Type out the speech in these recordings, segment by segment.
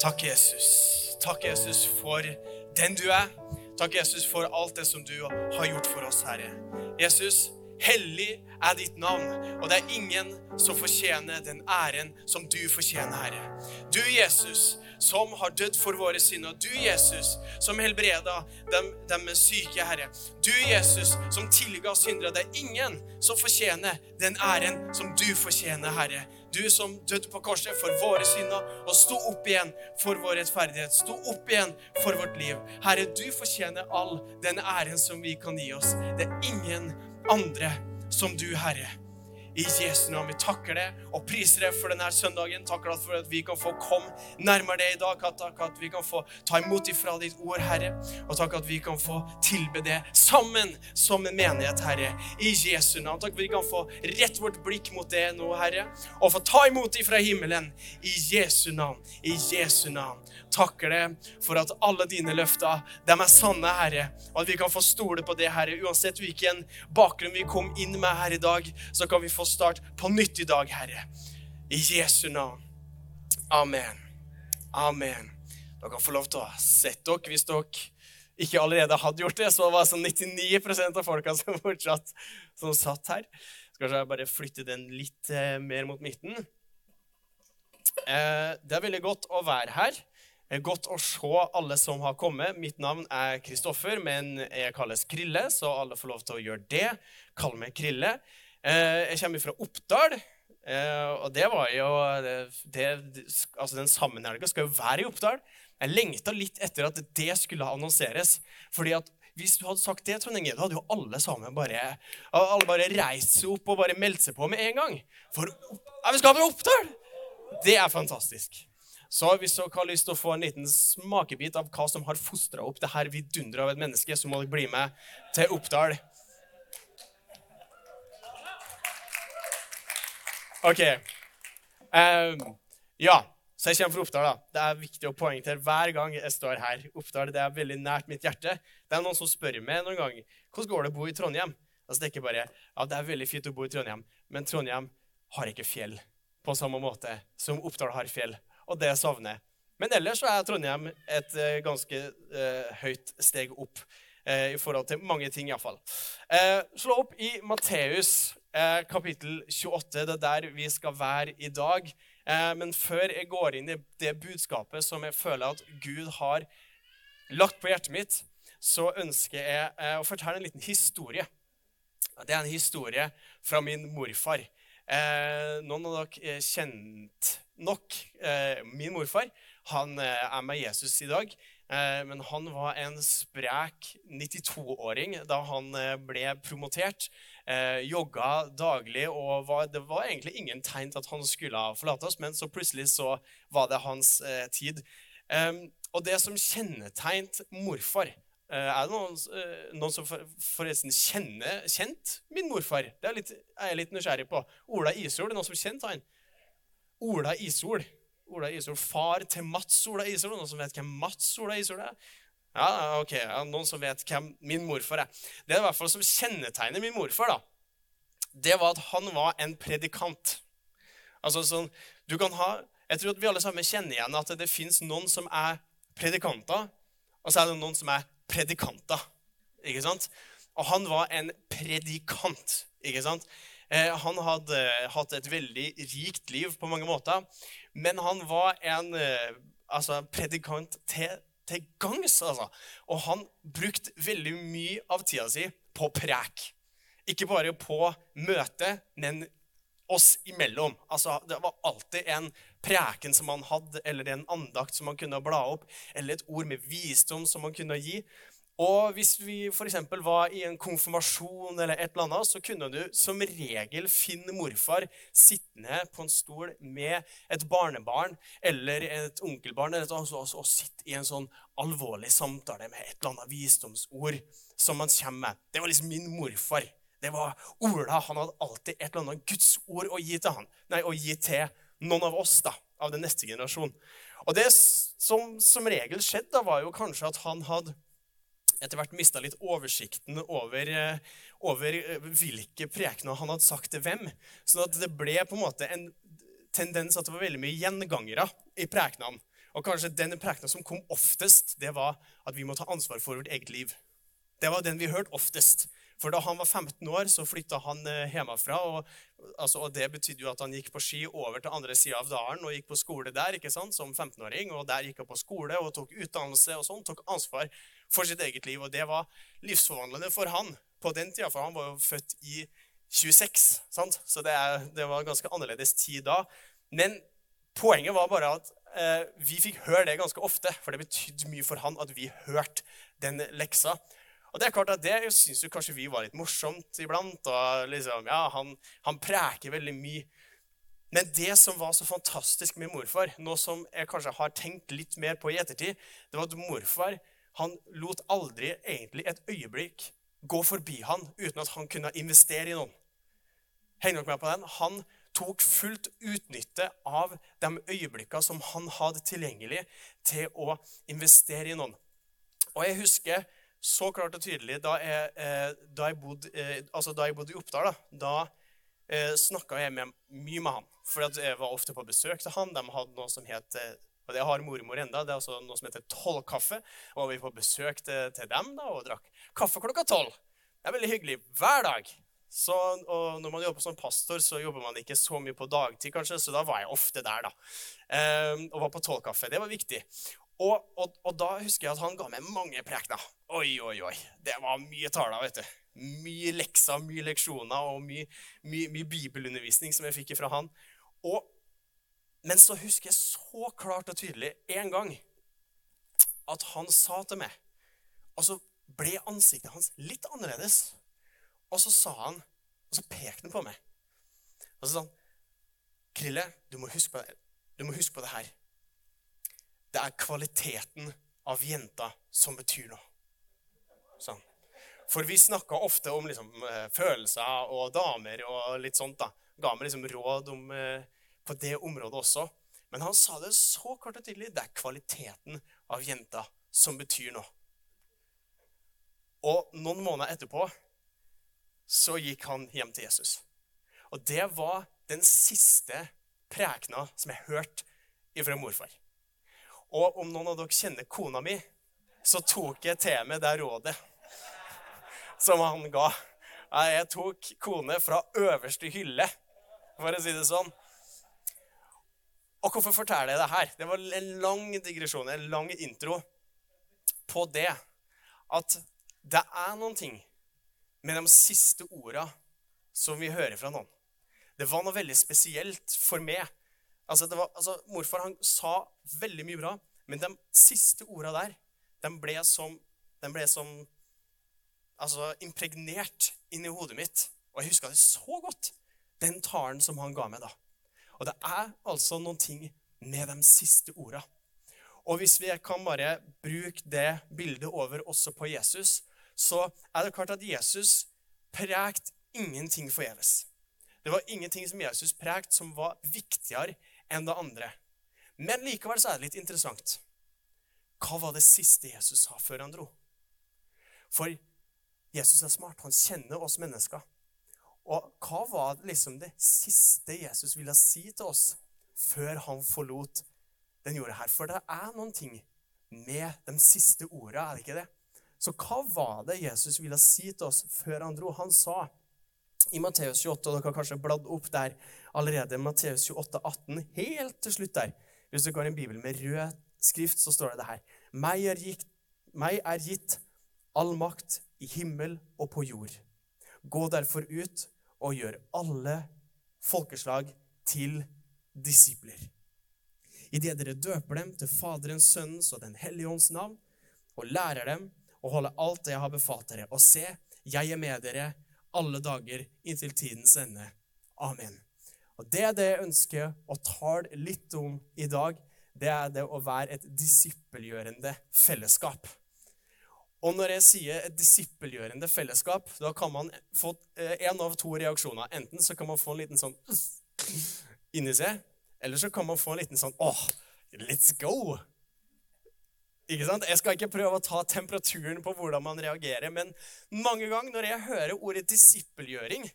Takk, Jesus. Takk, Jesus, for den du er. Takk, Jesus, for alt det som du har gjort for oss, Herre. Jesus, hellig er ditt navn, og det er ingen som fortjener den æren som du fortjener, Herre. Du, Jesus, som har dødd for våre synder. Du, Jesus, som helbreda dem, dem syke, Herre. Du, Jesus, som tilga syndere. Det er ingen som fortjener den æren som du fortjener, Herre. Du som døde på korset for våre synder og sto opp igjen for vår rettferdighet. Sto opp igjen for vårt liv. Herre, du fortjener all den æren som vi kan gi oss. Det er ingen andre som du, Herre. I Jesu navn. Vi takker deg og priser deg for denne søndagen. Takker deg for at vi kan få komme nærmere deg i dag. Takk at vi kan få ta imot ifra ditt ord, Herre. Og takk at vi kan få tilbe det sammen som en menighet, Herre. I Jesu navn. Takk at vi kan få rett vårt blikk mot det nå, Herre. Og få ta imot ifra himmelen. I Jesu navn. I Jesu navn. Takker deg for at alle dine løfter, dem er sanne, Herre. Og at vi kan få stole på det, Herre. Uansett hvilken bakgrunn vi kom inn med her i dag, så kan vi få start på nytt i dag, Herre. I Jesu navn. Amen. Amen. Dere kan få lov til å sette dere hvis dere ikke allerede hadde gjort det. Så var det sånn 99% av folka som fortsatt som satt her. Skal jeg bare flytte den litt eh, mer mot midten. Eh, det er veldig godt å være her. Er godt å se alle som har kommet. Mitt navn er Kristoffer, men jeg kalles Krille, så alle får lov til å gjøre det. Kall meg Krille. Eh, jeg kommer fra Oppdal. Eh, og det var jo det, det, altså Den sammenhelga skal jo være i Oppdal. Jeg lengta litt etter at det skulle annonseres. fordi at hvis du hadde sagt det, Trond da hadde jo alle sammen bare, alle bare reist seg opp og bare meldt seg på med en gang. For ja, vi skal til Oppdal! Det er fantastisk. Så hvis dere har lyst til å få en liten smakebit av hva som har fostra opp det her vidunderet av et menneske, så må dere bli med til Oppdal. OK. Um, ja, så jeg kommer fra Oppdal. da. Det er viktig å poengtere hver gang jeg står her. Oppdal det er veldig nært mitt hjerte. Det er noen som spør meg noen gang hvordan går det å bo i Trondheim. Altså, det er ikke bare ja, det er veldig fint å bo i Trondheim, men Trondheim har ikke fjell på samme måte som Oppdal har fjell og det savner jeg. Men ellers så er Trondheim et uh, ganske uh, høyt steg opp uh, i forhold til mange ting, iallfall. Uh, slå opp i Matteus kapittel 28. Det er der vi skal være i dag. men før jeg går inn i det budskapet som jeg føler at Gud har lagt på hjertet mitt, så ønsker jeg å fortelle en liten historie. Det er en historie fra min morfar. noen av dere kjent nok eh, min morfar. Han eh, er med Jesus i dag. Eh, men han var en sprek 92-åring da han ble promotert. Jogga daglig, og var, det var egentlig ingen tegn til at han skulle forlate oss, men så plutselig så var det hans tid. og det som kjennetegnet morfar er det noen, noen, som forresten kjenner kjent min morfar? Det er, litt, er jeg litt nysgjerrig på. Ola Isol, det er noen som kjente han? Ola Isol. Ola Isol, Far til Mats Ola Isol. Noen som vet hvem Mats Ola Isol er? Ja, ok, ja, Noen som vet hvem min morfar er. Det er i hvert fall som kjennetegner min morfar, da, det var at han var en predikant. Altså sånn, du kan ha, Jeg tror at vi alle sammen kjenner igjen at det fins noen som er predikanter, og så er det noen som er predikanter. Ikke sant? Og han var en predikant. ikke sant? Eh, han hadde hatt et veldig rikt liv på mange måter, men han var en eh, altså, predikant til, til gangs. Altså. Og han brukte veldig mye av tida si på prek. Ikke bare på møte, men oss imellom. Altså, det var alltid en preken som han hadde, eller en andakt som han kunne bla opp, eller et ord med visdom som han kunne gi. Og hvis vi f.eks. var i en konfirmasjon, eller et eller annet, så kunne du som regel finne morfar sittende på en stol med et barnebarn eller et onkelbarn eller et, og, og sitte i en sånn alvorlig samtale med et eller annet visdomsord som man kommer med. Det var liksom min morfar. Det var Ola. Han hadde alltid et eller annet Guds ord å gi til han, nei, å gi til noen av oss da, av den neste generasjonen. Og det som som regel skjedde, da, var jo kanskje at han hadde etter hvert mista litt oversikten over, eh, over, eh, hvilke prekener han hadde sagt til hvem. Sånn at det ble på en måte en tendens at det var veldig mye gjengangere i prekenene. Og kanskje den prekena som kom oftest, det var at vi må ta ansvar for vårt eget liv. Det var den vi hørte oftest. For da han var 15 år, så flytta han eh, hjemmefra. Og, altså, og det betydde jo at han gikk på ski over til andre sida av dalen og gikk på skole der ikke sant, som 15-åring. Og der gikk han på skole og tok utdannelse og sånn, tok ansvar for sitt eget liv. Og det var livsforvandlende for han på den tida, for han var jo født i 26. Sant? Så det, er, det var ganske annerledes tid da. Men poenget var bare at eh, vi fikk høre det ganske ofte, for det betydde mye for han at vi hørte den leksa. Og Det er klart at det syns jo kanskje vi var litt morsomt iblant. og liksom, ja, han, han preker veldig mye. Men det som var så fantastisk med morfar, noe som jeg kanskje har tenkt litt mer på i ettertid, det var at morfar han lot aldri egentlig et øyeblikk gå forbi han uten at han kunne investere i noen. Henger dere med på den? Han tok fullt utnytte av de øyeblikkene som han hadde tilgjengelig, til å investere i noen. Og jeg husker så klart og tydelig da jeg, eh, da jeg, bodde, eh, altså da jeg bodde, i Oppdal. Da, da eh, snakka jeg med, mye med han. For jeg var ofte på besøk til han. De hadde noe som het og det har mormor enda, det er også noe som heter tolvkaffe. Og vi på besøk til, dem da, og drakk kaffe klokka tolv. Det er veldig hyggelig hver dag. Så, og når man jobber som pastor, så jobber man ikke så mye på dagtid, kanskje, så da var jeg ofte der. da. Eh, og var på tolvkaffe. Det var viktig. Og, og, og, da husker jeg at han ga meg mange prekener. Oi, oi, oi. Det var mye taler. vet du. Mye lekser, mye leksjoner og mye, mye, mye bibelundervisning som jeg fikk fra han. Og, men så husker jeg så klart og tydelig en gang at han sa til meg Og så ble ansiktet hans litt annerledes. Og så sa han, og så pekte han på meg. Og så sa han, 'Krille, du må huske på det, du må huske på det her.' Det er kvaliteten av jenta som betyr noe. Sånn. For vi snakka ofte om liksom, eh, følelser og damer og litt sånt. da. Ga meg liksom råd om, eh, på det området også. Men han sa det så kort og tydelig. Det er kvaliteten av jenta som betyr noe. Og noen måneder etterpå så gikk han hjem til Jesus. Og det var den siste prekena som jeg hørte fra morfar. Og om noen av dere kjenner kona mi, så tok jeg til meg det rådet som han ga. Jeg tok kone fra øverste hylle, for å si det sånn. Og hvorfor forteller jeg det her? Det var en lang digresjon, en lang intro på det at det er noen ting med de siste orda som vi hører fra noen. Det var noe veldig spesielt for meg Altså, var, altså, morfar han sa veldig mye bra, men de siste orda der, de ble som, de ble som altså, impregnert inn i hodet mitt. Og jeg huska det så godt, den talen som han ga meg da. Og det er altså noen ting med de siste orda. Og hvis vi kan bare bruke det bildet over også på Jesus, så er det klart at Jesus prekte ingenting forgjeves. Det var ingenting som Jesus prekte som var viktigere enn det andre. Men likevel så er det litt interessant. Hva var det siste Jesus sa før han dro? For Jesus er smart. Han kjenner oss mennesker. Og hva var liksom det siste Jesus ville si til oss før han forlot den jorda her? For det er noen ting med de siste orda, er det ikke det? Så hva var det Jesus ville si til oss før han dro? Han sa i Matteus 28, og dere har kanskje bladd opp der allerede, Matteus 28, 18, helt til slutt der. Hvis dere har en bibel med rød skrift, så står det det her. Meg er, gitt, meg er gitt all makt i himmel og på jord. Gå derfor ut og gjør alle folkeslag til disipler. Idet dere døper dem til Faderens, Sønnens og Den hellige ånds navn, og lærer dem å holde alt det jeg har befalt dere. Og se, jeg er med dere alle dager inntil tidens ende. Amen. Og Det er det jeg ønsker å tale litt om i dag. Det er det å være et disippelgjørende fellesskap. Og når jeg sier et disippelgjørende fellesskap, da kan man få én eh, av to reaksjoner. Enten så kan man få en liten sånn inni seg, eller så kan man få en liten sånn åh, let's go! Ikke sant? Jeg skal ikke prøve å ta temperaturen på hvordan man reagerer, men mange ganger når jeg hører ordet disippelgjøring,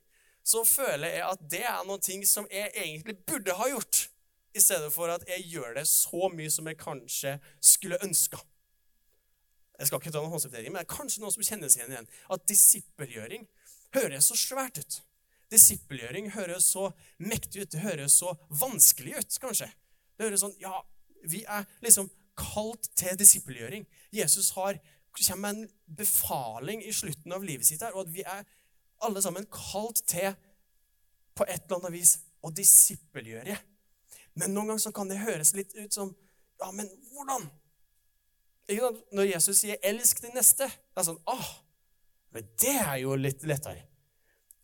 så føler jeg at det er noe som jeg egentlig burde ha gjort. i stedet for at jeg gjør det så mye som jeg kanskje skulle ønska. Jeg skal ikke ta noen håndsoppdeling, men det er kanskje noen som kjenner seg igjen. At disippelgjøring høres så svært ut. Disippelgjøring høres så mektig ut. Det høres så vanskelig ut, kanskje. Det høres sånn Ja, vi er liksom kalt til disippelgjøring. Jesus har, kommer med en befaling i slutten av livet sitt her, og at vi er alle sammen kalt til på et eller annet vis å disippelgjøre. Men noen ganger så kan det høres litt ut som Ja, men hvordan? Når Jesus sier 'elsk din neste', det er sånn åh, men det er jo litt lettere.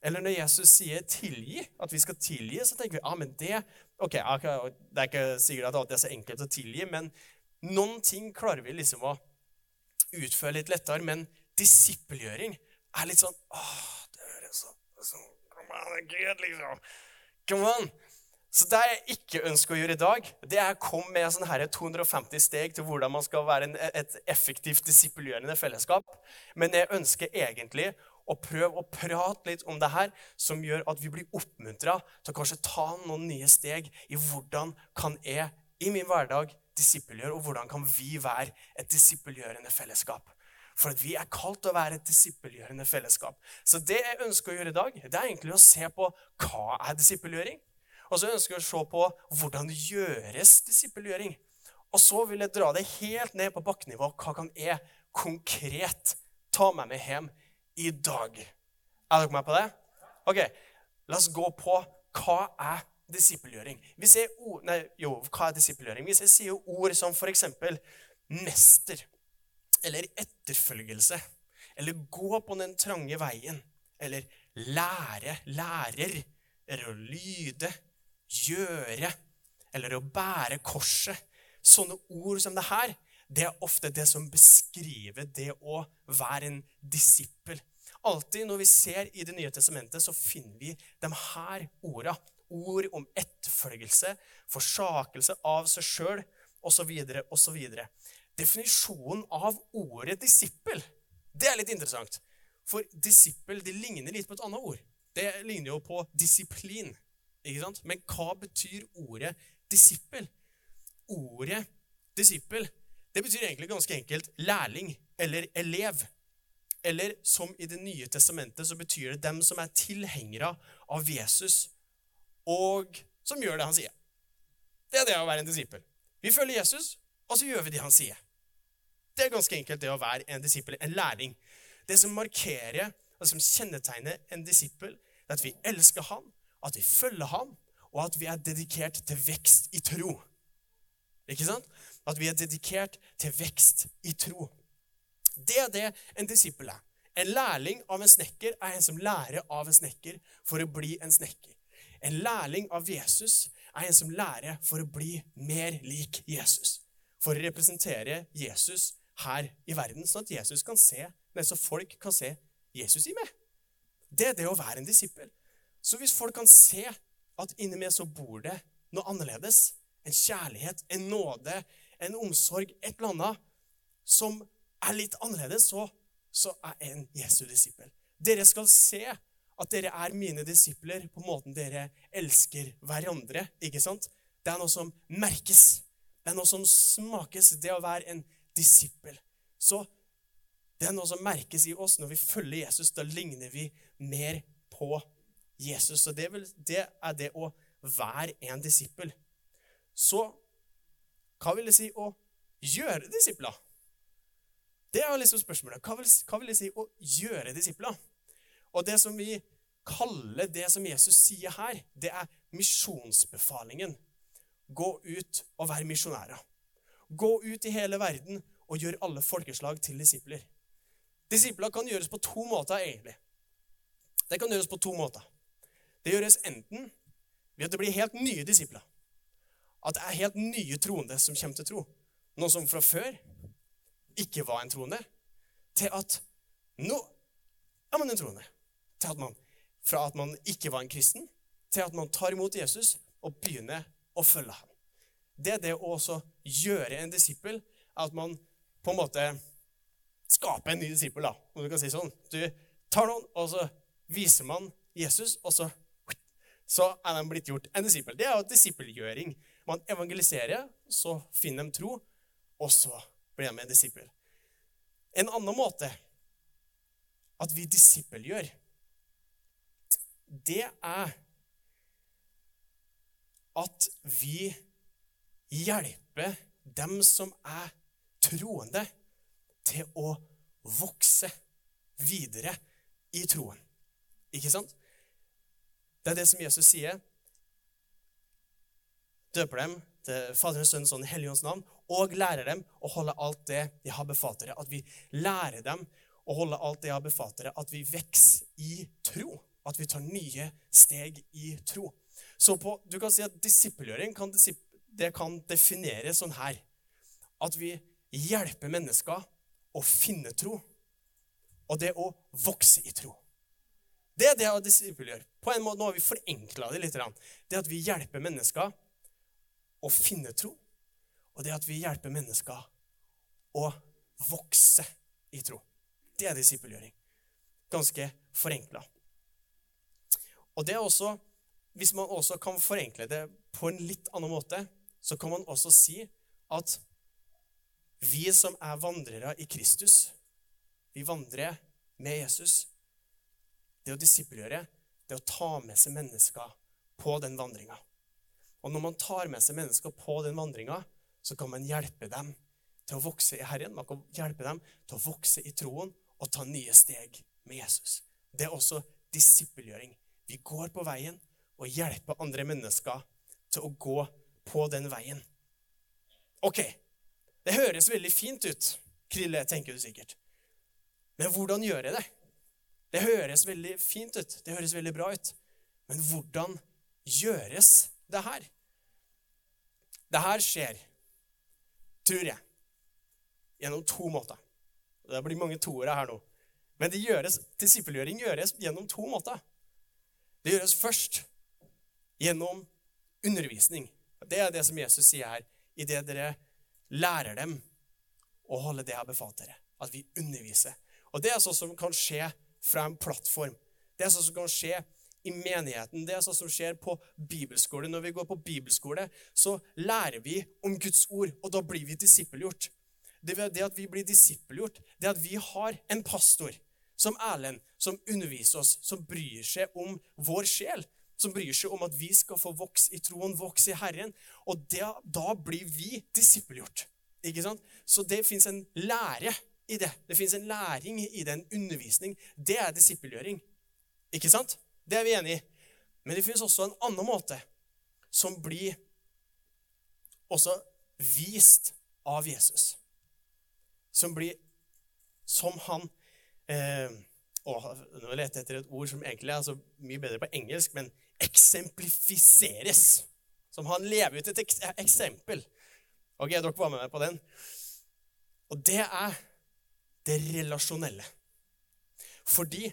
Eller når Jesus sier 'tilgi', at vi skal tilgi, så tenker vi ah, men det ok, Det er ikke sikkert at alltid er så enkelt å tilgi, men noen ting klarer vi liksom å utføre litt lettere. Men disippelgjøring er litt sånn åh, det høres sånn Come on, Gud, liksom. Come on. Så det jeg ikke ønsker å gjøre i dag, det er å komme med sånn her 250 steg til hvordan man skal være en, et effektivt disipulerende fellesskap. Men jeg ønsker egentlig å prøve å prate litt om det her, som gjør at vi blir oppmuntra til å kanskje ta noen nye steg i hvordan kan jeg i min hverdag disippelgjøre, og hvordan kan vi være et disippelgjørende fellesskap. For at vi er kalt til å være et disippelgjørende fellesskap. Så det jeg ønsker å gjøre i dag, det er egentlig å se på hva er disippelgjøring. Og så ønsker jeg å se på hvordan det gjøres disippelgjøring. Og så vil jeg dra det helt ned på bakkenivå. Hva kan jeg konkret ta med meg hjem i dag? Er dere med på det? Ok, La oss gå på hva er disippelgjøring. Hvis jeg? Hvis jeg sier ord som f.eks. mester eller etterfølgelse eller gå på den trange veien eller lære, lærer eller lyde, gjøre eller å bære korset. Sånne ord som det her, det er ofte det som beskriver det å være en disippel. Alltid når vi ser i Det nye testamentet, så finner vi de her orda. Ord om etterfølgelse, forsakelse av seg sjøl osv. osv. Definisjonen av ordet disippel det er litt interessant. For disippel det ligner litt på et annet ord. Det ligner jo på disiplin. Ikke sant? Men hva betyr ordet disippel? Ordet disippel det betyr egentlig ganske enkelt lærling eller elev. Eller som i Det nye testamentet så betyr det dem som er tilhengere av Jesus, og som gjør det han sier. Det er det å være en disippel. Vi følger Jesus, og så gjør vi det han sier. Det er ganske enkelt det å være en disippel, en lærling. Det som markerer og som kjennetegner en disippel, er at vi elsker han, at vi følger ham, og at vi er dedikert til vekst i tro. Ikke sant? At vi er dedikert til vekst i tro. Det er det en disippel er. En lærling av en snekker er en som lærer av en snekker for å bli en snekker. En lærling av Jesus er en som lærer for å bli mer lik Jesus. For å representere Jesus her i verden, sånn at se, så folk kan se Jesus i meg. Det er det å være en disippel. Så hvis folk kan se at inni meg så bor det noe annerledes, en kjærlighet, en nåde, en omsorg, et eller annet som er litt annerledes, så, så er jeg en Jesu disippel. Dere skal se at dere er mine disipler på måten dere elsker hverandre. ikke sant? Det er noe som merkes. Det er noe som smakes, det å være en disippel. Så det er noe som merkes i oss når vi følger Jesus. Da ligner vi mer på Jesus. Så det, vil, det er det å være en disippel. Så hva vil det si å gjøre disipler? Det er liksom spørsmålet. Hva vil, hva vil det si å gjøre disipler? Og det som vi kaller det som Jesus sier her, det er misjonsbefalingen. Gå ut og vær misjonærer. Gå ut i hele verden og gjør alle folkeslag til disipler. Disipler kan gjøres på to måter, egentlig. Det kan gjøres på to måter. Det gjøres enten ved at det blir helt nye disipler. At det er helt nye troende som kommer til tro. Noen som fra før ikke var en troende, til at nå er man en troende. Til at man, fra at man ikke var en kristen, til at man tar imot Jesus og begynner å følge ham. Det er det å også gjøre en disippel, at man på en måte skaper en ny disippel, da, om du kan si sånn. Du tar noen, og så viser man Jesus, og så så er de blitt gjort en disippel. Det er jo disippelgjøring. man evangeliserer, så finner de tro, og så blir de en disippel. En annen måte at vi disippelgjør, det er at vi hjelper dem som er troende, til å vokse videre i troen. Ikke sant? Det er det som Jesus sier. Døper dem til Faderens, Sønnens og Den hellige ånds navn, og lærer dem å holde alt det de har befalt dere. At vi lærer dem å holde alt det de har befalt dere. At vi vokser i tro. At vi tar nye steg i tro. Så på, du kan si at disippelgjøring kan, det kan defineres sånn her. At vi hjelper mennesker å finne tro, og det å vokse i tro. Det er det å disippelgjøre. På en måte, Nå har vi forenkla det litt. Det at vi hjelper mennesker å finne tro, og det at vi hjelper mennesker å vokse i tro. Det er disippelgjøring. Ganske forenkla. Og det er også, Hvis man også kan forenkle det på en litt annen måte, så kan man også si at vi som er vandrere i Kristus, vi vandrer med Jesus. Det å disippelgjøre, det å ta med seg mennesker på den vandringa. Og når man tar med seg mennesker på den vandringa, så kan man hjelpe dem til å vokse i Herren. Man kan hjelpe dem til å vokse i troen og ta nye steg med Jesus. Det er også disippelgjøring. Vi går på veien og hjelper andre mennesker til å gå på den veien. OK, det høres veldig fint ut, Krille, tenker du sikkert. Men hvordan gjør jeg det? Det høres veldig fint ut. Det høres veldig bra ut. Men hvordan gjøres det her? Det her skjer, tror jeg, gjennom to måter. Det blir mange toere her nå. Men det gjøres, disippelgjøring gjøres gjennom to måter. Det gjøres først gjennom undervisning. Det er det som Jesus sier her. Idet dere lærer dem å holde det jeg har dere. At vi underviser. Og det er sånn som kan skje fra en plattform. Det er sånn som kan skje i menigheten. Det er sånn som skjer på bibelskole. Når vi går på bibelskole, så lærer vi om Guds ord, og da blir vi disippelgjort. Det, det at vi blir disippelgjort, det at vi har en pastor som Erlend, som underviser oss, som bryr seg om vår sjel, som bryr seg om at vi skal få vokse i troen, vokse i Herren. Og det, da blir vi disippelgjort. Ikke sant? Så det fins en lære i det. Det fins en læring i det, en undervisning. Det er disippelgjøring. Ikke sant? Det er vi enig i. Men det fins også en annen måte som blir også vist av Jesus. Som blir som han eh, å, Nå leter jeg etter et ord som egentlig er altså mye bedre på engelsk, men eksemplifiseres. Som han lever ut et eksempel. Ok, dere var med meg på den. Og det er det relasjonelle. Fordi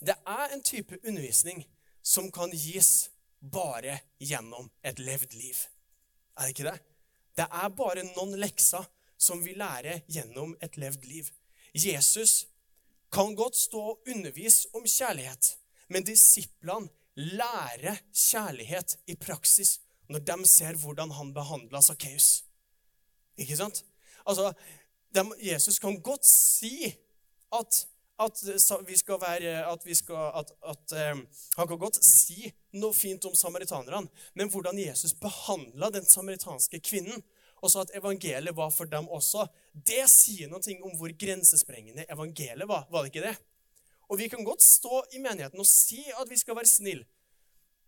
det er en type undervisning som kan gis bare gjennom et levd liv. Er det ikke det? Det er bare noen lekser som vi lærer gjennom et levd liv. Jesus kan godt stå og undervise om kjærlighet, men disiplene lærer kjærlighet i praksis når de ser hvordan han behandla Sakkeus. Ikke sant? Altså, de, Jesus kan godt si at, at vi skal være at, vi skal, at, at um, Han kan godt si noe fint om samaritanerne, men hvordan Jesus behandla den samaritanske kvinnen, og sa at evangeliet var for dem også, det sier noe om hvor grensesprengende evangeliet var. Var det ikke det? Og vi kan godt stå i menigheten og si at vi skal være snille,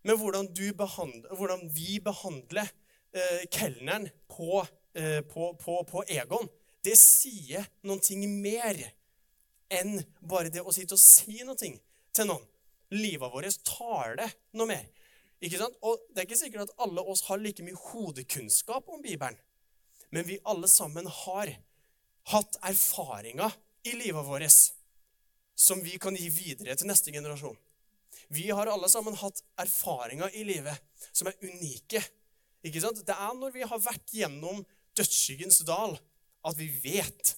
men hvordan, behandler, hvordan vi behandler eh, kelneren på, eh, på, på, på Egon, det sier noen ting mer enn bare det å sitte og si noe til noen. Livet vårt taler noe mer. Ikke sant? Og Det er ikke sikkert at alle oss har like mye hodekunnskap om Bibelen. Men vi alle sammen har hatt erfaringer i livet vårt som vi kan gi videre til neste generasjon. Vi har alle sammen hatt erfaringer i livet som er unike. Ikke sant? Det er når vi har vært gjennom dødsskyggens dal, at vi vet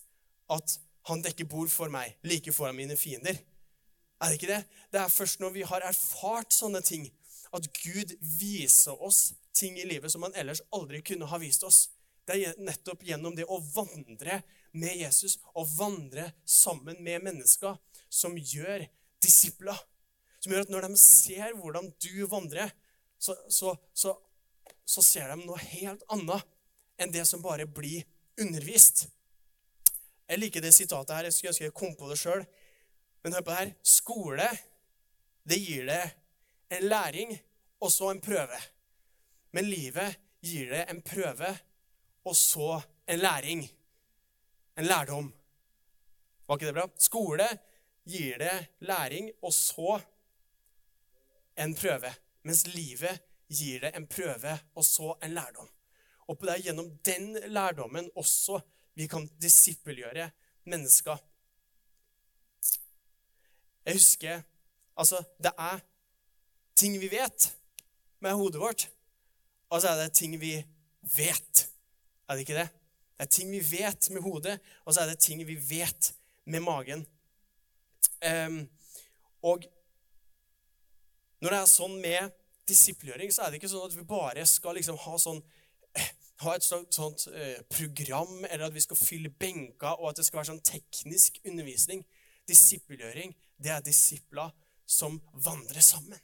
at han dekker bord for meg like foran mine fiender. Er det ikke det? Det er først når vi har erfart sånne ting, at Gud viser oss ting i livet som han ellers aldri kunne ha vist oss. Det er nettopp gjennom det å vandre med Jesus og vandre sammen med mennesker som gjør disipler. Som gjør at når de ser hvordan du vandrer, så, så, så, så ser de noe helt annet enn det som bare blir undervist. Jeg liker det sitatet her. Jeg skulle ønske jeg kom på det sjøl. Men hør på det her. Skole, det gir det en læring og så en prøve. Men livet gir det en prøve og så en læring. En lærdom. Var ikke det bra? Skole gir det læring og så en prøve. Mens livet gir det en prøve og så en lærdom. Og det er gjennom den lærdommen også vi kan disippelgjøre mennesker. Jeg husker Altså, det er ting vi vet med hodet vårt, og så er det ting vi vet. Er det ikke det? Det er ting vi vet med hodet, og så er det ting vi vet med magen. Um, og når det er sånn med disippelgjøring, så er det ikke sånn at vi bare skal liksom ha sånn ha et sånt, sånt eh, program, eller at vi skal fylle benker, og at det skal være sånn teknisk undervisning. Disippelgjøring, det er disipler som vandrer sammen.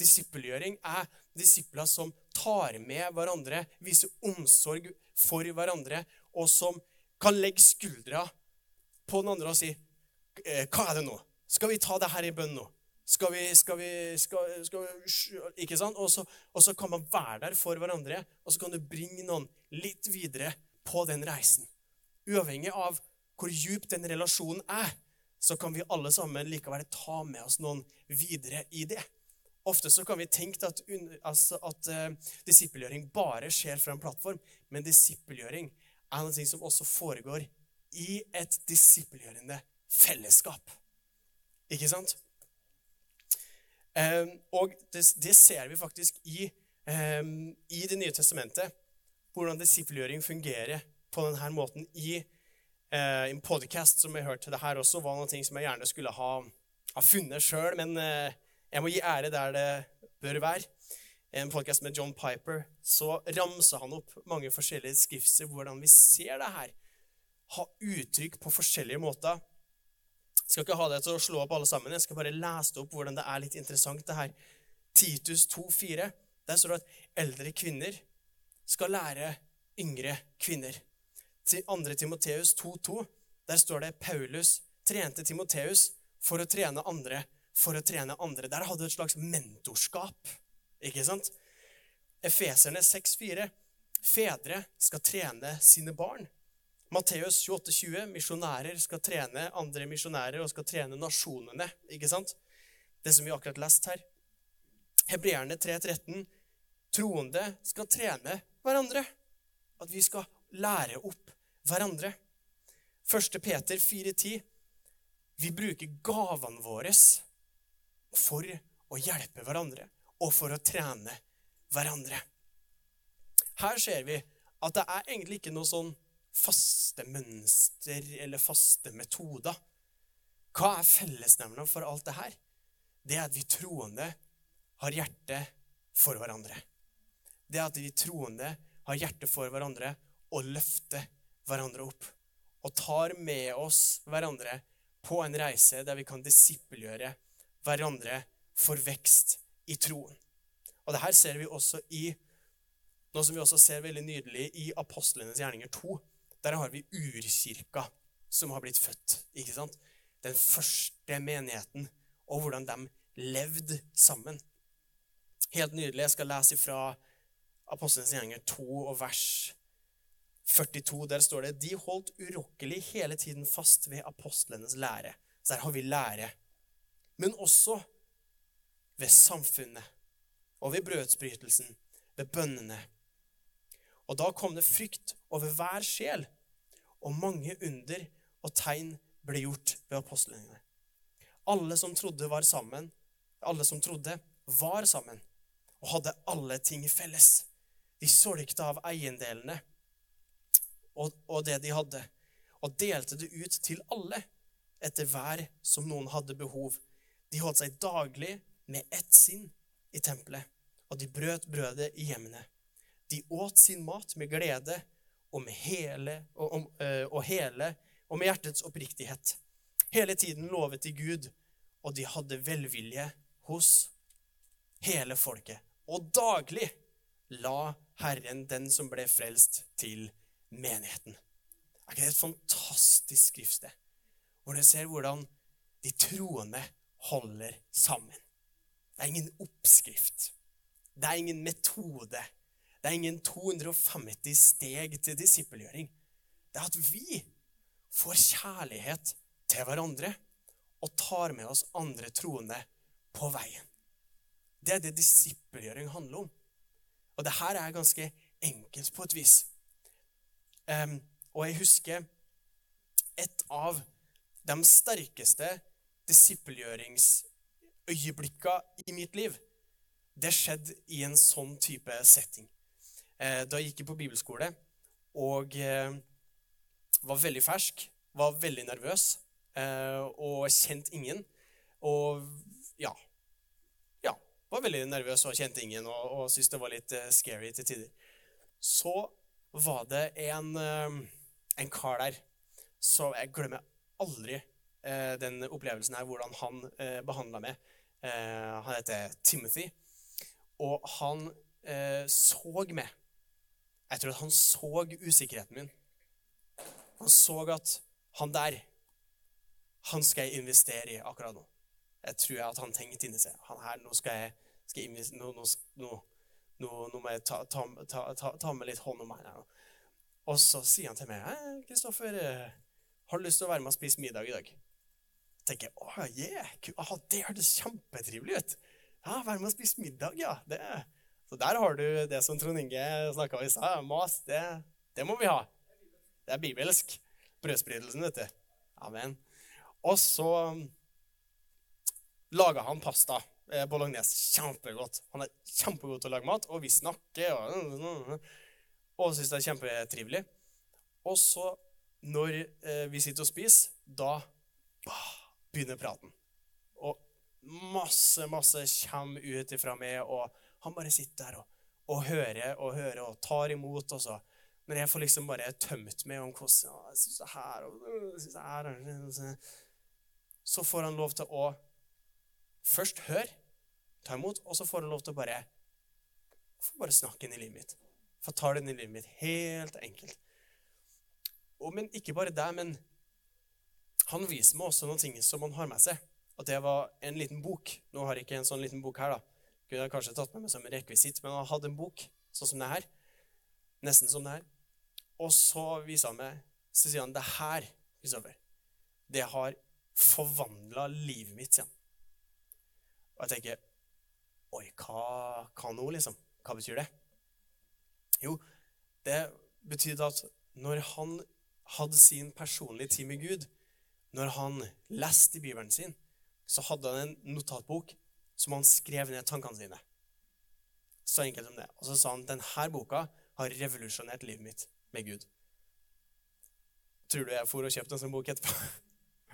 Disippelgjøring er disipler som tar med hverandre, viser omsorg for hverandre, og som kan legge skuldra på den andre og si eh, Hva er det nå? Skal vi ta det her i bønn nå? Skal vi, skal vi, skal, skal vi Ikke sant? Og så, og så, kan man være der for hverandre, og så kan du bringe noen litt videre på den reisen. Uavhengig av hvor djup den relasjonen er, så kan vi alle sammen likevel ta med oss noen videre i det. Ofte så kan vi tenke at, altså at uh, disippelgjøring bare skjer fra en plattform, men disippelgjøring er noe som også foregår i et disippelgjørende fellesskap. Ikke sant? Um, og det, det, ser vi faktisk i, um, i Det nye testamentet, hvordan disippelgjøring fungerer på denne måten. I uh, en podcast som jeg hørte det her også, var noe som jeg gjerne skulle ha, ha funnet sjøl, men uh, jeg må gi ære der det bør være. En podkast med John Piper så ramser han opp mange forskjellige skrifter, hvordan vi ser det her. Ha uttrykk på forskjellige måter jeg skal ikke ha det til å slå opp alle sammen. Jeg skal bare lese opp hvordan det er litt interessant, det her. Titus 2,4. Der står det at eldre kvinner skal lære yngre kvinner. Til 2. Timoteus 2,2. Der står det Paulus trente Timoteus for å trene andre, for å trene andre. Der hadde du et slags mentorskap. Ikke sant? Efeserne 6,4. Fedre skal trene sine barn. Matteus 28,20.: Misjonærer skal trene andre misjonærer og skal trene nasjonene. ikke sant? Det som vi akkurat lest her. Hebreerne 3,13.: Troende skal trene hverandre. At vi skal lære opp hverandre. 1. Peter 4,10.: Vi bruker gavene våre for å hjelpe hverandre og for å trene hverandre. Her ser vi at det er egentlig ikke noe sånn faste mønster eller faste metoder. Hva er fellesnevneren for alt det her? Det er at vi troende har hjerte for hverandre. Det er at vi troende har hjerte for hverandre og løfter hverandre opp. Og tar med oss hverandre på en reise der vi kan disippelgjøre hverandre for vekst i troen. Og det her ser vi også i noe som vi også ser veldig nydelig i Apostlenes gjerninger 2. Der har vi urkirka som har blitt født. ikke sant? Den første menigheten, og hvordan de levde sammen. Helt nydelig. Jeg skal lese fra Apostelens gjenger 2 og vers 42. Der står det de holdt urokkelig hele tiden fast ved apostlenes lære. Så der har vi lære. Men også ved samfunnet og ved brødsbrytelsen, ved bønnene og da kom det frykt over hver sjel, og mange under og tegn ble gjort ved apostlene. Alle som trodde, var sammen. Alle som trodde, var sammen og hadde alle ting felles. De solgte av eiendelene og, og det de hadde, og delte det ut til alle etter hver som noen hadde behov. De holdt seg daglig med ett sinn i tempelet, og de brøt brødet i hjemmene De åt sin mat med glede med hele og, om, eh, og hele og med hjertets oppriktighet. Hele tiden lovet de Gud, og de hadde velvilje hos hele folket. Og daglig la Herren den som ble frelst, til menigheten. Er ikke det et fantastisk skriftsted? Hvor dere ser hvordan de troende holder sammen. Det er ingen oppskrift. Det er ingen metode. Det er ingen 250 steg til disippelgjøring. Det er at vi får kjærlighet til hverandre og tar med oss andre troende på veien. Det er det disippelgjøring handler om. Og det her er ganske enkelt på et vis. Um, og jeg husker et av de sterkeste disippelgjøringsøyeblikka i mitt liv. Det skjedde i en sånn type setting. Eh, da jeg gikk på bibelskole og eh, var veldig fersk, var veldig nervøs eh, og kjente ingen. Og ja Ja, var veldig nervøs og kjente ingen og, og syntes det var litt scary til tider. Så var det en, en kar der så Jeg glemmer aldri den opplevelsen her, hvordan han eh, behandla meg. Han heter Timothy. Og han eh, så meg. Jeg tror at han så usikkerheten min. Han så at han der, han skal jeg investere i akkurat nå. Jeg tror at han tenkte inni seg han her, nå skal jeg, skal jeg nå, nå, nå, nå, må jeg ta, ta, ta, ta, med litt hånd om meg. her Og så sier han til meg 'Kristoffer, eh, har du lyst til å være med og spise middag i dag?' tenker jeg, å, yeah, det hørtes kjempetrivelig ut. Ja, Være med og spise middag, ja. Det. Så der har du det som Trond Inge snakka om i stad. Mas, det, det, må vi ha. Det er bibelsk. Brødspridelsen, vet du. Amen. Og så um, laga han pasta eh, bolognese kjempegodt. Han er kjempegod til å lage mat, og vi snakker og, og syns det er kjempetrivelig. Og så, når eh, vi sitter og spiser, da begynner praten. Og masse, masse kommer ut ifra meg, og han bare sitter der og, og hører og hører og tar imot. og så. Men jeg får liksom bare tømt meg om hvordan jeg synes det her, og, synes det her, Så får han lov til å først høre, ta imot, og så får han lov til å bare, bare snakke inn i livet mitt. For tar det inn i livet mitt. Helt enkelt. Og, men ikke bare det, men han viser meg også noen ting som han har med seg. Og det var en liten bok. Nå har jeg ikke en sånn liten bok her, da. Kunne jeg kanskje tatt med meg som rekvisitt, men han hadde en bok sånn som det her. Nesten som det her. Og så viser han meg Så sier han det her, Kristoffer, det har forvandla livet mitt, sier han. Og jeg tenker Oi, hva, hva nå, liksom? Hva betyr det? Jo, det betydde at når han hadde sin personlige tid med Gud, når han leste Bibelen sin, så hadde han en notatbok som han skrev ned tankene sine. Så enkelt som det. Og så sa han denne boka har revolusjonert livet mitt med Gud. Tror du jeg for og kjøpte en sånn bok etterpå?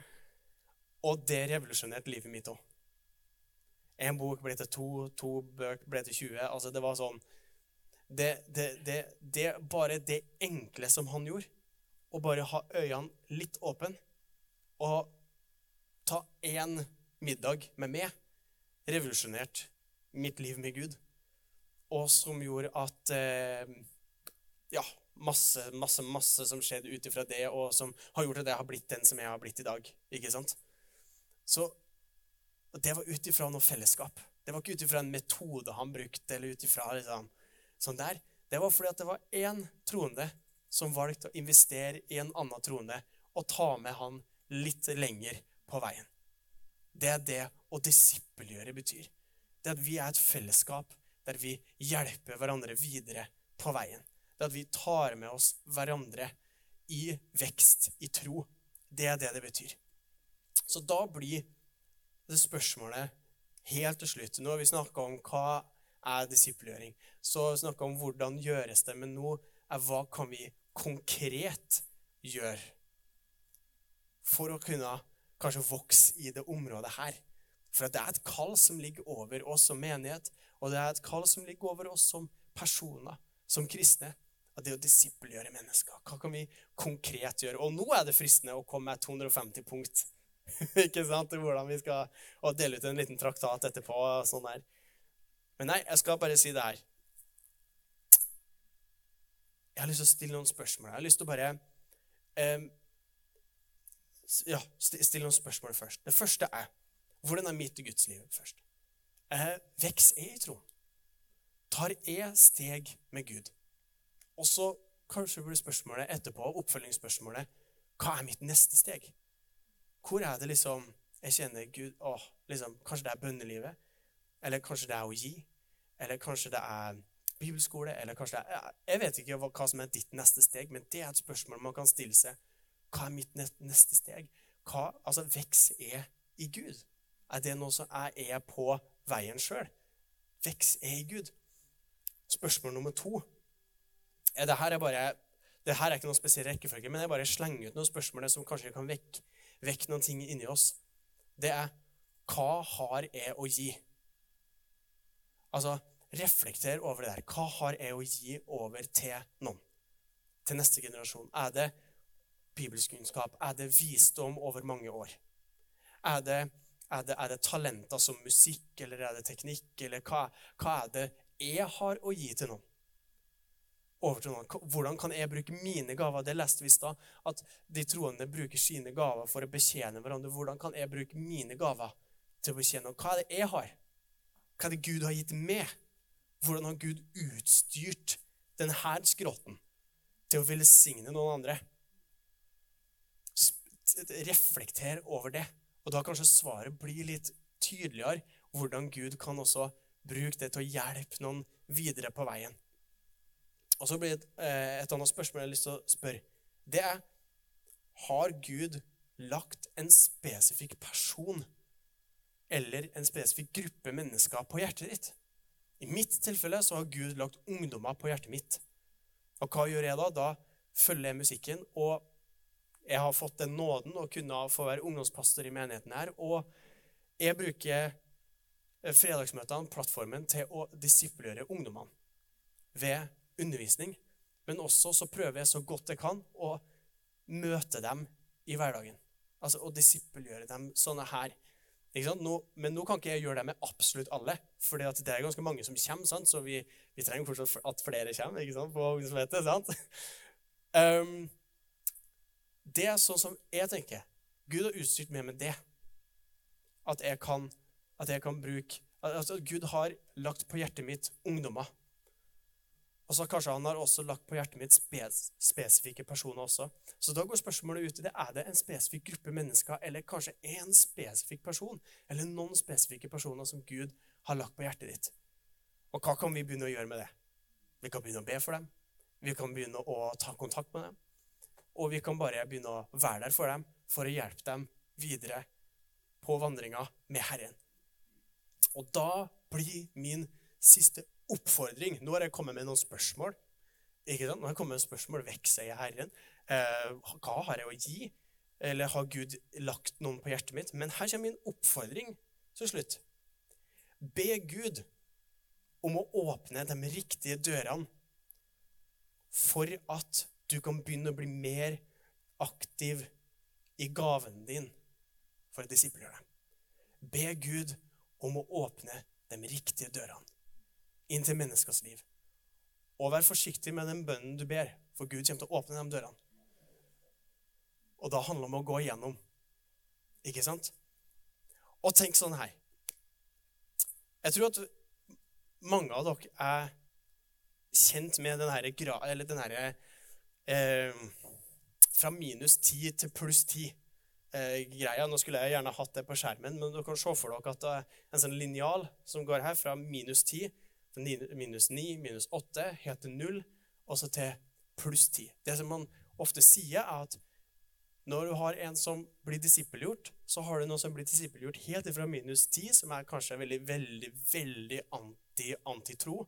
og det revolusjonerte livet mitt òg. En bok ble til to, to bøker ble til 20. Altså, det var sånn det, det, det, det, Bare det enkle som han gjorde, å bare ha øynene litt åpne og ta én middag med meg revolusjonerte mitt liv med Gud. Og som gjorde at eh, Ja, masse, masse, masse som skjedde ut ifra det, og som har gjort at jeg har blitt den som jeg har blitt i dag. Ikke sant? Så det var ut ifra noe fellesskap. Det var ikke ut ifra en metode han brukte, eller ut ifra liksom, sånn der. Det var fordi at det var én troende som valgte å investere i en annen troende og ta med han litt lenger på veien. Det er det å disippelgjøre betyr. Det at vi er et fellesskap der vi hjelper hverandre videre på veien. Det at vi tar med oss hverandre i vekst, i tro. Det er det det betyr. Så da blir det spørsmålet helt til slutt Nå har vi snakka om hva er disippelgjøring. Så snakka om hvordan gjøres det, men nå er hva kan vi konkret gjøre for å kunne kanskje vokse i det området her. For det er et kall som ligger over oss som menighet, og det er et kall som ligger over oss som personer. som kristne, at det å disippelgjøre mennesker, hva kan vi konkret gjøre? Og nå er det fristende å komme med 250 punkt ikke sant, hvordan vi skal og dele ut en liten traktat etterpå. og sånn der. Men nei, jeg skal bare si det her. Jeg har lyst til å stille noen spørsmål. Jeg har lyst til å bare um, ja, stille noen spørsmål først. Det første er hvordan er mitt gudsliv først? Eh, vokser jeg i tro? Tar jeg steg med Gud? Og så kanskje blir spørsmålet etterpå, oppfølgingsspørsmålet, hva er mitt neste steg? Hvor er det liksom jeg kjenner Gud åh, liksom, Kanskje det er bønnelivet? Eller kanskje det er å gi? Eller kanskje det er bibelskole? Eller kanskje det er Jeg vet ikke hva som er ditt neste steg, men det er et spørsmål man kan stille seg. Hva er mitt neste steg? Hva, altså, vekst er i Gud? Er det noe som jeg er på veien sjøl? Vekst er i Gud? Spørsmål nummer to det her er bare det her er ikke noen spesiell rekkefølge, men jeg bare slenger ut noen spørsmål som kanskje kan vekke, vekk noen ting inni oss. Det er hva har jeg å gi? Altså, reflekter over det der. Hva har jeg å gi over til noen? Til neste generasjon? Er det bibelsk kunnskap? Er det visdom over mange år? Er det, er det, er det talenter som musikk, eller er det teknikk, eller hva, hva er det jeg har å gi til noen? over til noen. Hvordan kan jeg bruke mine gaver? Det leste vi i stad. At de troende bruker sine gaver for å betjene hverandre. Hvordan kan jeg bruke mine gaver til å betjene? Hva er det jeg har? Hva er det Gud har gitt meg? Hvordan har Gud utstyrt denne skrotten til å velsigne noen andre? Reflekter over det. Og da kanskje svaret blir litt tydeligere. Hvordan Gud kan også bruke det til å hjelpe noen videre på veien. Og så blir det et, eh, et annet spørsmål jeg har lyst til å spørre. Det er Har Gud lagt en spesifikk person eller en spesifikk gruppe mennesker på hjertet ditt? I mitt tilfelle så har Gud lagt ungdommer på hjertet mitt. Og hva gjør jeg da? Da følger jeg musikken, og jeg har fått den nåden å kunne få være ungdomspastor i menigheten her. Og jeg bruker fredagsmøtene, plattformen, til å disiplere ungdommene ved undervisning, men også så prøver jeg så godt jeg kan å møte dem i hverdagen. Altså å disippelgjøre dem sånne her. Nå, men nå kan ikke jeg gjøre det med absolutt alle, for det er ganske mange som kommer. Sant? Så vi, vi, trenger fortsatt at flere kommer ikke sant? på ungdomsmøtet. sant? Um, det er sånn som jeg tenker. Gud har utstyrt meg med det. At jeg kan, at jeg kan bruke altså Gud har lagt på hjertet mitt ungdommer. Og så kanskje han har også lagt på hjertet mitt spes spesifikke personer også. Så da går spørsmålet ut i det. Er det en spesifikk gruppe mennesker, eller kanskje en spesifikk person, eller noen spesifikke personer som Gud har lagt på hjertet ditt? Og hva kan vi begynne å gjøre med det? Vi kan begynne å be for dem. Vi kan begynne å ta kontakt med dem. Og vi kan bare begynne å være der for dem for å hjelpe dem videre på vandringa med Herren. Og da blir min siste oppfordring. Nå har jeg kommet med noen spørsmål. Ikke sant? Nå har jeg kommet med spørsmål. Vokser jeg Herren? Eh, hva har jeg å gi? Eller har Gud lagt noen på hjertet mitt? Men her kommer min oppfordring til slutt. Be Gud om å åpne de riktige dørene for at du kan begynne å bli mer aktiv i gaven din for å disippelgjøre deg. Be Gud om å åpne de riktige dørene inn til menneskers liv. Og vær forsiktig med den bønnen du ber, for Gud kommer til å åpne de dørene. Og da handler det om å gå igjennom. Ikke sant? Og tenk sånn her Jeg tror at mange av dere er kjent med denne, herre den herre eh, Fra minus 10 til pluss 10. Eh, greia. Nå skulle jeg gjerne hatt det på skjermen, men dere kan se for dere at det er en sånn linjal som går her fra minus 10 minus 9, minus 8, helt til 0, og så til pluss 10. Det som man ofte sier, er at når du har en som blir disippelgjort, så har du noen som blir disippelgjort helt fra minus 10, som er kanskje veldig, veldig, veldig anti-antitro.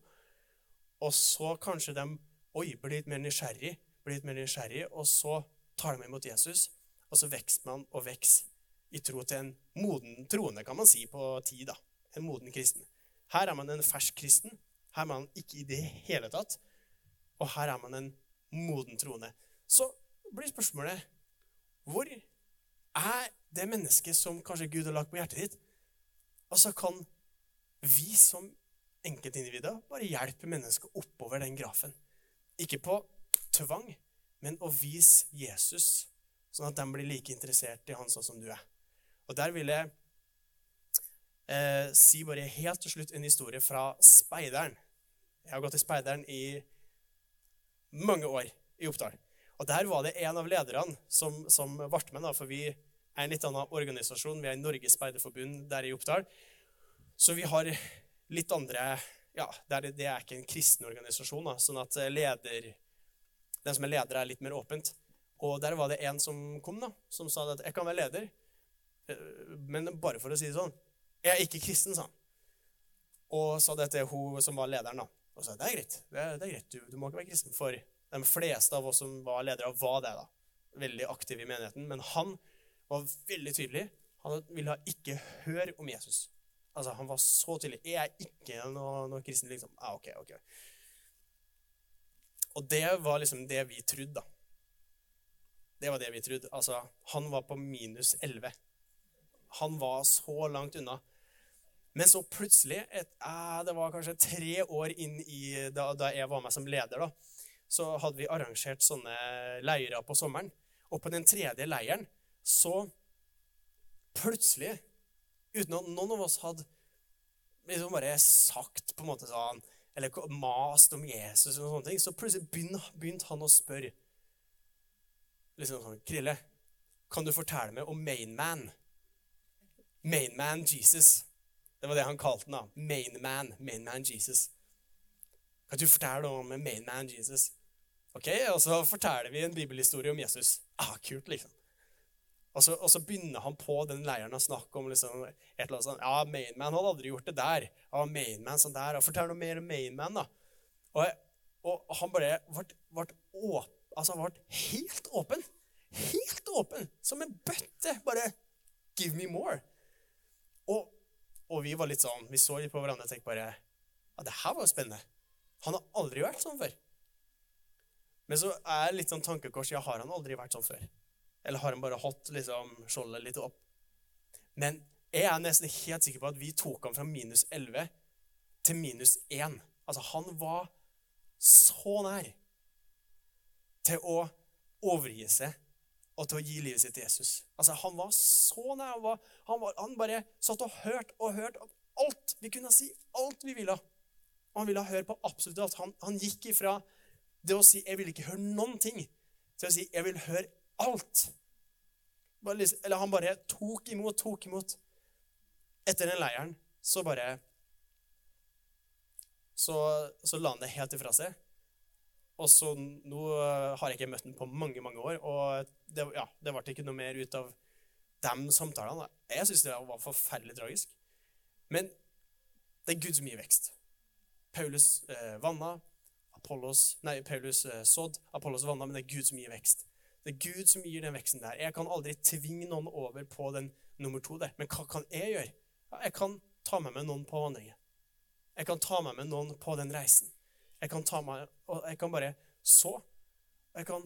Og så kanskje de oi, blir litt mer nysgjerrig, blir litt mer nysgjerrig, og så tar de imot Jesus. Og så vokser man og vokser i tro til en moden troende, kan man si, på tid. da. En moden kristen. Her er man en fersk kristen. Her er man ikke i det hele tatt. og her er man en moden troende. Så blir spørsmålet hvor er det mennesket som kanskje Gud har lagt på hjertet ditt? Altså kan vi som enkeltindivider bare hjelpe mennesket oppover den grafen. Ikke på tvang, men å vise Jesus, sånn at de blir like interessert i han sånn som du er. Og der vil jeg eh, si bare helt til slutt en historie fra Speideren. Jeg har gått i Speideren i mange år i Oppdal. Og der var det en av lederne som, som ble med, da, for vi er en litt annen organisasjon. Vi er Norges Speiderforbund der i Oppdal. Så vi har litt andre Ja, det er, ikke en kristen organisasjon, da, sånn at leder, den som er leder, er litt mer åpent. Og der var det en som kom, da, som sa at jeg kan være leder, eh, men bare for å si det sånn Jeg er ikke kristen, sa han. Og sa det til hun som var lederen. da. Og sa det er greit, det er, det er greit, du, du, må ikke være kristen. For de fleste av oss som var ledere, var det. da. Veldig aktive i menigheten. Men han var veldig tydelig. Han ville ikke høre om Jesus. Altså, Han var så tydelig. Jeg er ikke noe, noe kristen, liksom. Ah, ok, ok. Og det var liksom det vi trodde, da. Det var det vi trodde. Altså, han var på minus 11. Han var så langt unna. Men så plutselig, et, eh, det var kanskje tre år inn i da, da, jeg var med som leder, da, så hadde vi arrangert sånne leirer på sommeren. Og på den tredje leiren så plutselig, uten at noen av oss hadde liksom bare sagt på en måte sånn, eller mast om Jesus, og sånne ting, så plutselig begynte, han å spørre liksom sånn, Krille, kan du fortelle meg om Mainman? Mainman Jesus. Det var det han kalte den. da. Mainman. Mainman Jesus. Kan du fortelle om Mainman Jesus? Ok, Og så forteller vi en bibelhistorie om Jesus. Ah, kult, liksom. Og så, og så begynner han på den leiren å snakke om liksom, et eller annet sånt. Ja, Mainman hadde aldri gjort det der. Ja, Mainman sånn der. Og Fortell noe mer om Mainman, da. Og, og han bare ble, altså, helt åpen. Helt åpen. Som en bøtte. Bare Give me more. Og og vi var litt sånn, vi så litt på hverandre og tenkte bare Ja, det her var jo spennende. Han har aldri vært sånn før. Men så er det litt sånn tankekors. Ja, har han aldri vært sånn før? Eller har han bare hatt liksom, skjoldet litt opp? Men jeg er nesten helt sikker på at vi tok han fra minus 11 til minus 1. Altså, han var så nær til å overgi seg og til å gi livet sitt til Jesus. Altså, Han var så nær. Han, var, han, var, han bare satt og hørte og hørte alt. Vi kunne si alt vi ville. Og han ville høre på absolutt alt. Han, han gikk ifra det å si 'jeg vil ikke høre noen ting', til å si 'jeg vil høre alt'. Eller han bare tok imot, tok imot. Etter den leiren så bare så, så la han det helt ifra seg. Og så nå har jeg ikke møtt ham på mange, mange år, og det, ja, det ble ikke noe mer ut av de samtalene. Jeg syns det var forferdelig tragisk. Men det er Gud som gir vekst. Paulus eh, vanna, Apollos, nei, Paulus eh, sådd, Apollos vanna, men det er Gud som gir vekst. Det er Gud som gir den veksten der. Jeg kan aldri tvinge noen over på den nummer to der. Men hva kan jeg gjøre? Jeg kan ta med meg noen på vandringen. Jeg kan ta med meg noen på den reisen. Jeg kan, ta meg, og jeg kan bare så. Jeg kan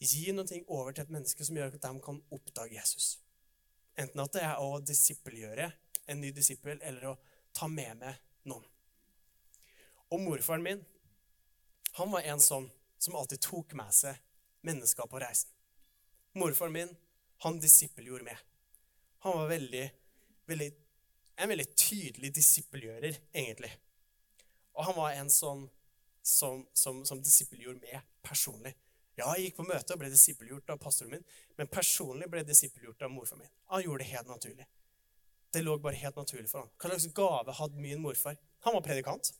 gi noe over til et menneske som gjør at de kan oppdage Jesus. Enten at det er å disippelgjøre en ny disippel, eller å ta med meg noen. Og morfaren min han var en sånn som alltid tok med seg mennesker på reisen. Morfaren min han disippelgjorde med. Han var veldig, veldig, en veldig tydelig disippelgjører, egentlig. Og han var en sånn som, som, som disippelgjorde med personlig. Ja, jeg gikk på møte og ble disippelgjort av pastoren min, men personlig ble jeg disippelgjort av morfaren min. Han gjorde det helt naturlig. Det lå bare helt naturlig for han. Hva slags gave hadde min morfar? Han var predikant.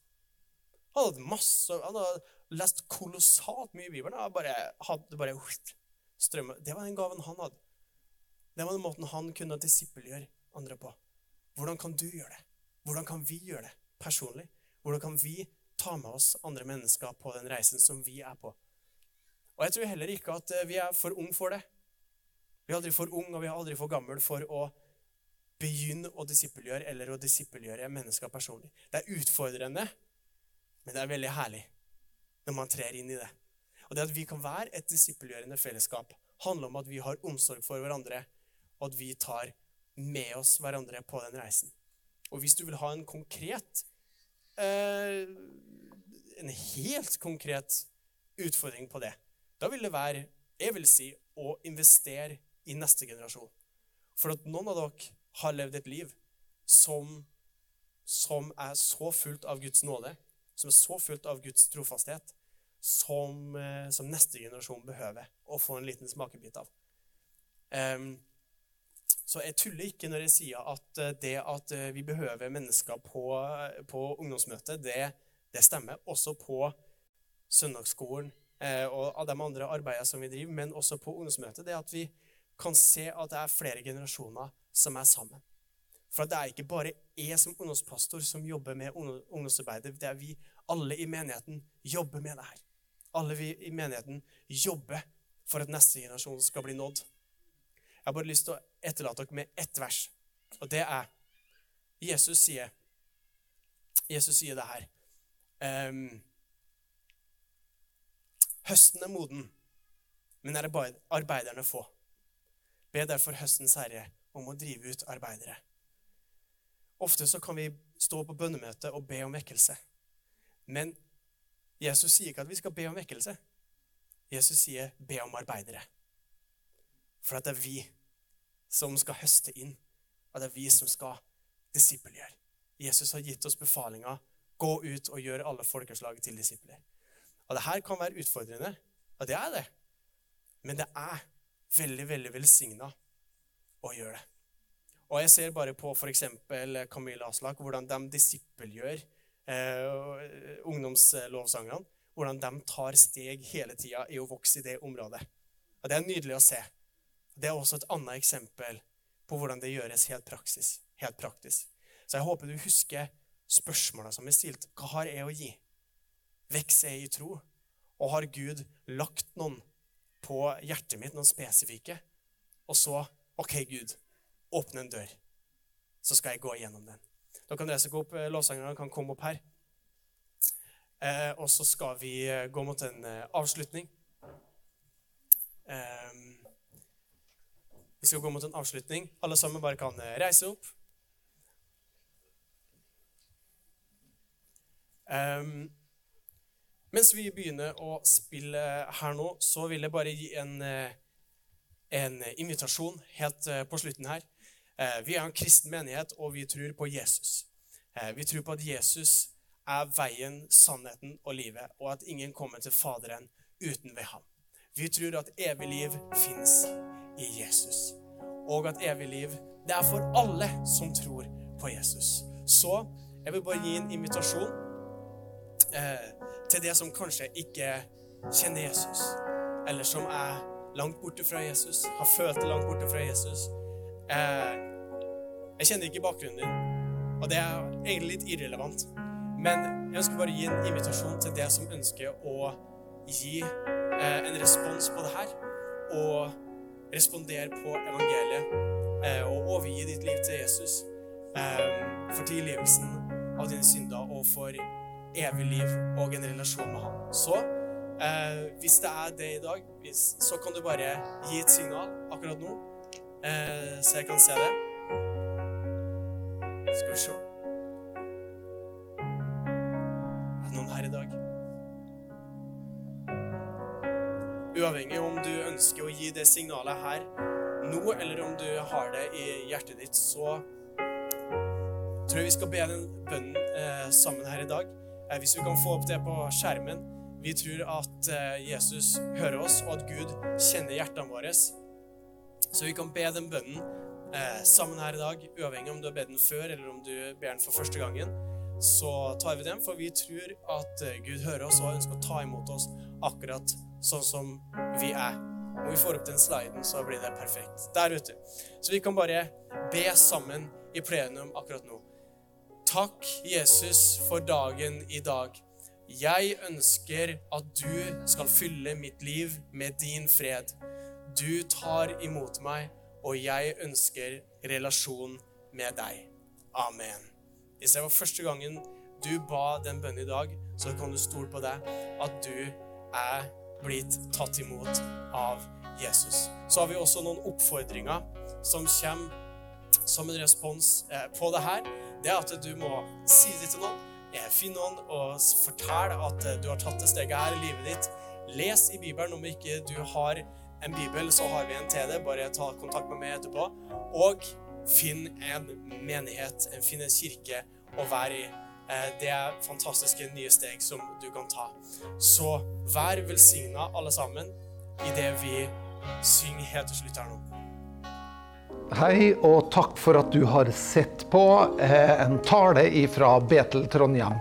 Han hadde masse, han hadde lest kolossalt mye i Bibelen. Jeg bare hadde bare strømme. Det var den gaven han hadde. Det var den måten han kunne disippelgjøre andre på. Hvordan kan du gjøre det? Hvordan kan vi gjøre det personlig? Hvordan kan vi ta med oss andre mennesker på den reisen som vi er på. Og jeg tror heller ikke at eh, vi er for ung for det. Vi er aldri for ung, og vi er aldri for gammel for å begynne å disippelgjøre eller å disippelgjøre mennesker personlig. Det er utfordrende, men det er veldig herlig når man trer inn i det. Og det at vi kan være et disippelgjørende fellesskap, handler om at vi har omsorg for hverandre, og at vi tar med oss hverandre på den reisen. Og hvis du vil ha en konkret eh, En helt konkret utfordring på det, da vil det være, jeg vil si, å investere i neste generasjon. For at noen av dere har levd et liv som, som er så fullt av Guds nåde, som er så fullt av Guds trofasthet, som, eh, som neste generasjon behøver å få en liten smakebit av. Um, så jeg tuller ikke når jeg sier at eh, det at eh, vi behøver mennesker på, på ungdomsmøtet, det, det, stemmer. Også på søndagsskolen eh, og av de andre arbeidene som vi driver, men også på ungdomsmøtet. Det at vi kan se at det er flere generasjoner som er sammen. For det er ikke bare jeg som ungdomspastor som jobber med ungdomsarbeidet. Det er vi alle i menigheten jobber med det her. Alle vi i menigheten jobber for at neste generasjon skal bli nådd. Jeg har bare lyst til å etterlate dere med ett vers, og det er Jesus sier Jesus sier det her. Um, høsten er moden, men er arbeiderne få. Be derfor høstens herre om å drive ut arbeidere. Ofte så kan vi stå på bønnemøte og be om vekkelse. Men Jesus sier ikke at vi skal be om vekkelse. Jesus sier 'be om arbeidere'. For at det er vi som skal høste inn, og det er vi som skal disippelgjøre. Jesus har gitt oss befalinga 'gå ut og gjør alle folkeslag til disipler'. Og det her kan være utfordrende, og det er det. Men det er veldig, veldig velsigna å gjøre det. Og jeg ser bare på f.eks. Camilla Aslak, hvordan de disippelgjør eh, ungdomslovsangene. Hvordan de tar steg hele tida i å vokse i det området. Og Det er nydelig å se. Det er også et annet eksempel på hvordan det gjøres helt, praksis, helt praktisk. Så jeg håper du husker spørsmåla som er stilt. Hva har jeg å gi? Vokser jeg i tro? Og har Gud lagt noen på hjertet mitt, noen spesifikke? Og så OK, Gud, åpne en dør, så skal jeg gå igjennom den. Da kan går opp, eh, lovsangerne kan komme opp her. Eh, og så skal vi eh, gå mot en eh, avslutning. Eh, vi skal gå mot en avslutning. Alle sammen bare kan reise opp. Eh, mens vi begynner å spille her nå, så vil jeg bare gi en, en invitasjon helt på slutten her. Eh, vi er en kristen menighet, og vi tror på Jesus. Eh, vi tror på at Jesus er veien, sannheten og livet, og at ingen kommer til Faderen uten ved ham. Vi tror at evig liv fins i Jesus, og at evig liv det er for alle som tror på Jesus. Så jeg vil bare gi en invitasjon eh, til det som kanskje ikke kjenner Jesus, eller som er langt borte fra Jesus, har følt det langt borte fra Jesus. Eh, jeg kjenner ikke bakgrunnen din, og det er egentlig litt irrelevant. Men jeg ønsker bare å gi en invitasjon til det som ønsker å gi eh, en respons på det her. Og respondere på evangeliet eh, og overgi ditt liv til Jesus eh, for tilgivelsen av dine synder og for evig liv og en relasjon med ham. Så eh, hvis det er det i dag, hvis, så kan du bare gi et signal akkurat nå, eh, så jeg kan se det. Skal vi se Er det noen her i dag? Uavhengig om du ønsker å gi det signalet her nå, eller om du har det i hjertet ditt, så tror jeg vi skal be den bønnen eh, sammen her i dag. Eh, hvis vi kan få opp det på skjermen. Vi tror at eh, Jesus hører oss, og at Gud kjenner hjertene våre. Så vi kan be den bønnen eh, sammen her i dag, uavhengig om du har bedt den før eller om du ber den for første gangen, så tar vi den, for vi tror at eh, Gud hører oss og ønsker å ta imot oss akkurat sånn som vi er. Om vi får opp den sliden, så blir det perfekt der ute. Så vi kan bare be sammen i plenum akkurat nå. Takk, Jesus, for dagen i dag. Jeg ønsker at du skal fylle mitt liv med din fred. Du tar imot meg og jeg ønsker relasjon med deg. Amen. Hvis det var første gangen du ba den bønnen i dag, så kan du stole på deg at du er blitt tatt imot av Jesus. Så har vi også noen oppfordringer som kommer som en respons eh, på det her. Det er at du må si det til noen. Eh, finn noen og fortell at eh, du har tatt det steget her i livet ditt. Les i Bibelen. Om ikke du har en bibel, så har vi en til det. Bare ta kontakt med meg etterpå. Og finn en menighet, finn en kirke å være i. Det er fantastiske nye steg som du kan ta. Så vær velsigna, alle sammen, i det vi synger helt til slutt her nå. Hei, og takk for at du har sett på eh, en tale fra Betel Trondheim.